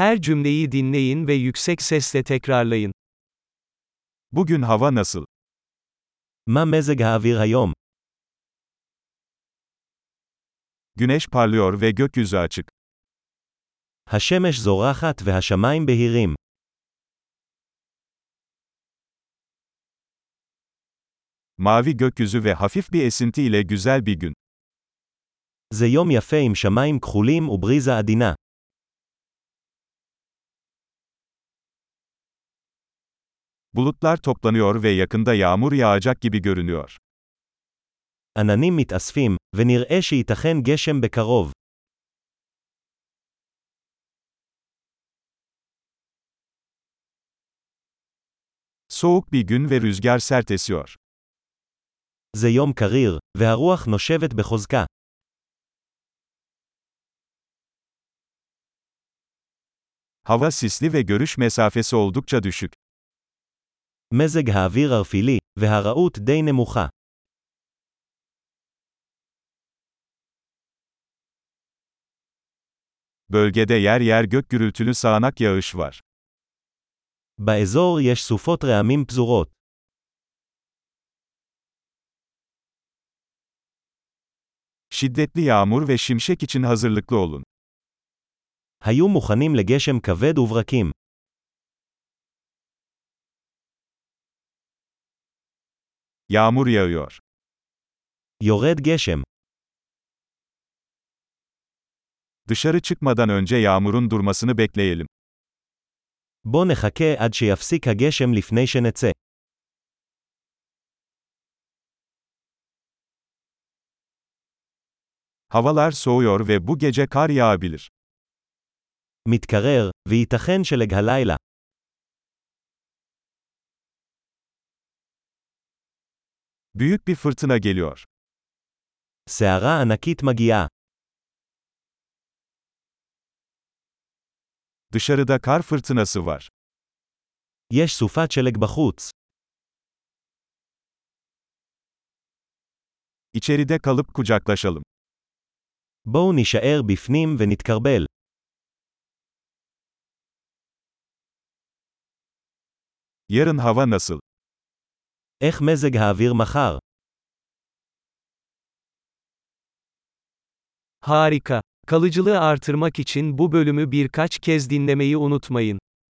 Her cümleyi dinleyin ve yüksek sesle tekrarlayın. Bugün hava nasıl? מה מזג האוויר היום? Güneş parlıyor ve gökyüzü açık. השמש זורחת והשמיים בהירים. Mavi gökyüzü ve hafif bir esinti ile güzel bir gün. זה יום יפה עם שמיים כחולים ובריזה עדינה. Bulutlar toplanıyor ve yakında yağmur yağacak gibi görünüyor. עננים מתאספים, ונראה שייתכן גשם בקרוב. Soğuk bir gün ve rüzgar sert esiyor. זה יום קריר, והרוח נושבת בחוזקה. Hava sisli ve görüş mesafesi oldukça düşük. מזג האוויר ערפילי, והרעות די נמוכה. Bölgede yer yer gök gürültülü sağanak yağış var. באזור יש סופות רעמים פזורות. Şiddetli yağmur ve şimşek için hazırlıklı olun. היו מוכנים לגשם כבד וברקים. Yağmur yağıyor. יורד גשם. Dışarı çıkmadan önce yağmurun durmasını bekleyelim. בוא נחכה עד שיפסיק הגשם לפני שנצא. Havalar soğuyor ve bu gece kar yağabilir. מתקרר, וייתכן שלג הלילה. Büyük bir fırtına geliyor. סערה ענקית מגיעה. Dışarıda kar fırtınası var. יש סופת שלג בחוץ. İçeride kalıp kucaklaşalım. בואו נישאר בפנים ונתקרבל. Yarın hava nasıl? איך מזג האוויר מחר? Harika. Kalıcılığı artırmak için bu bölümü birkaç kez dinlemeyi unutmayın.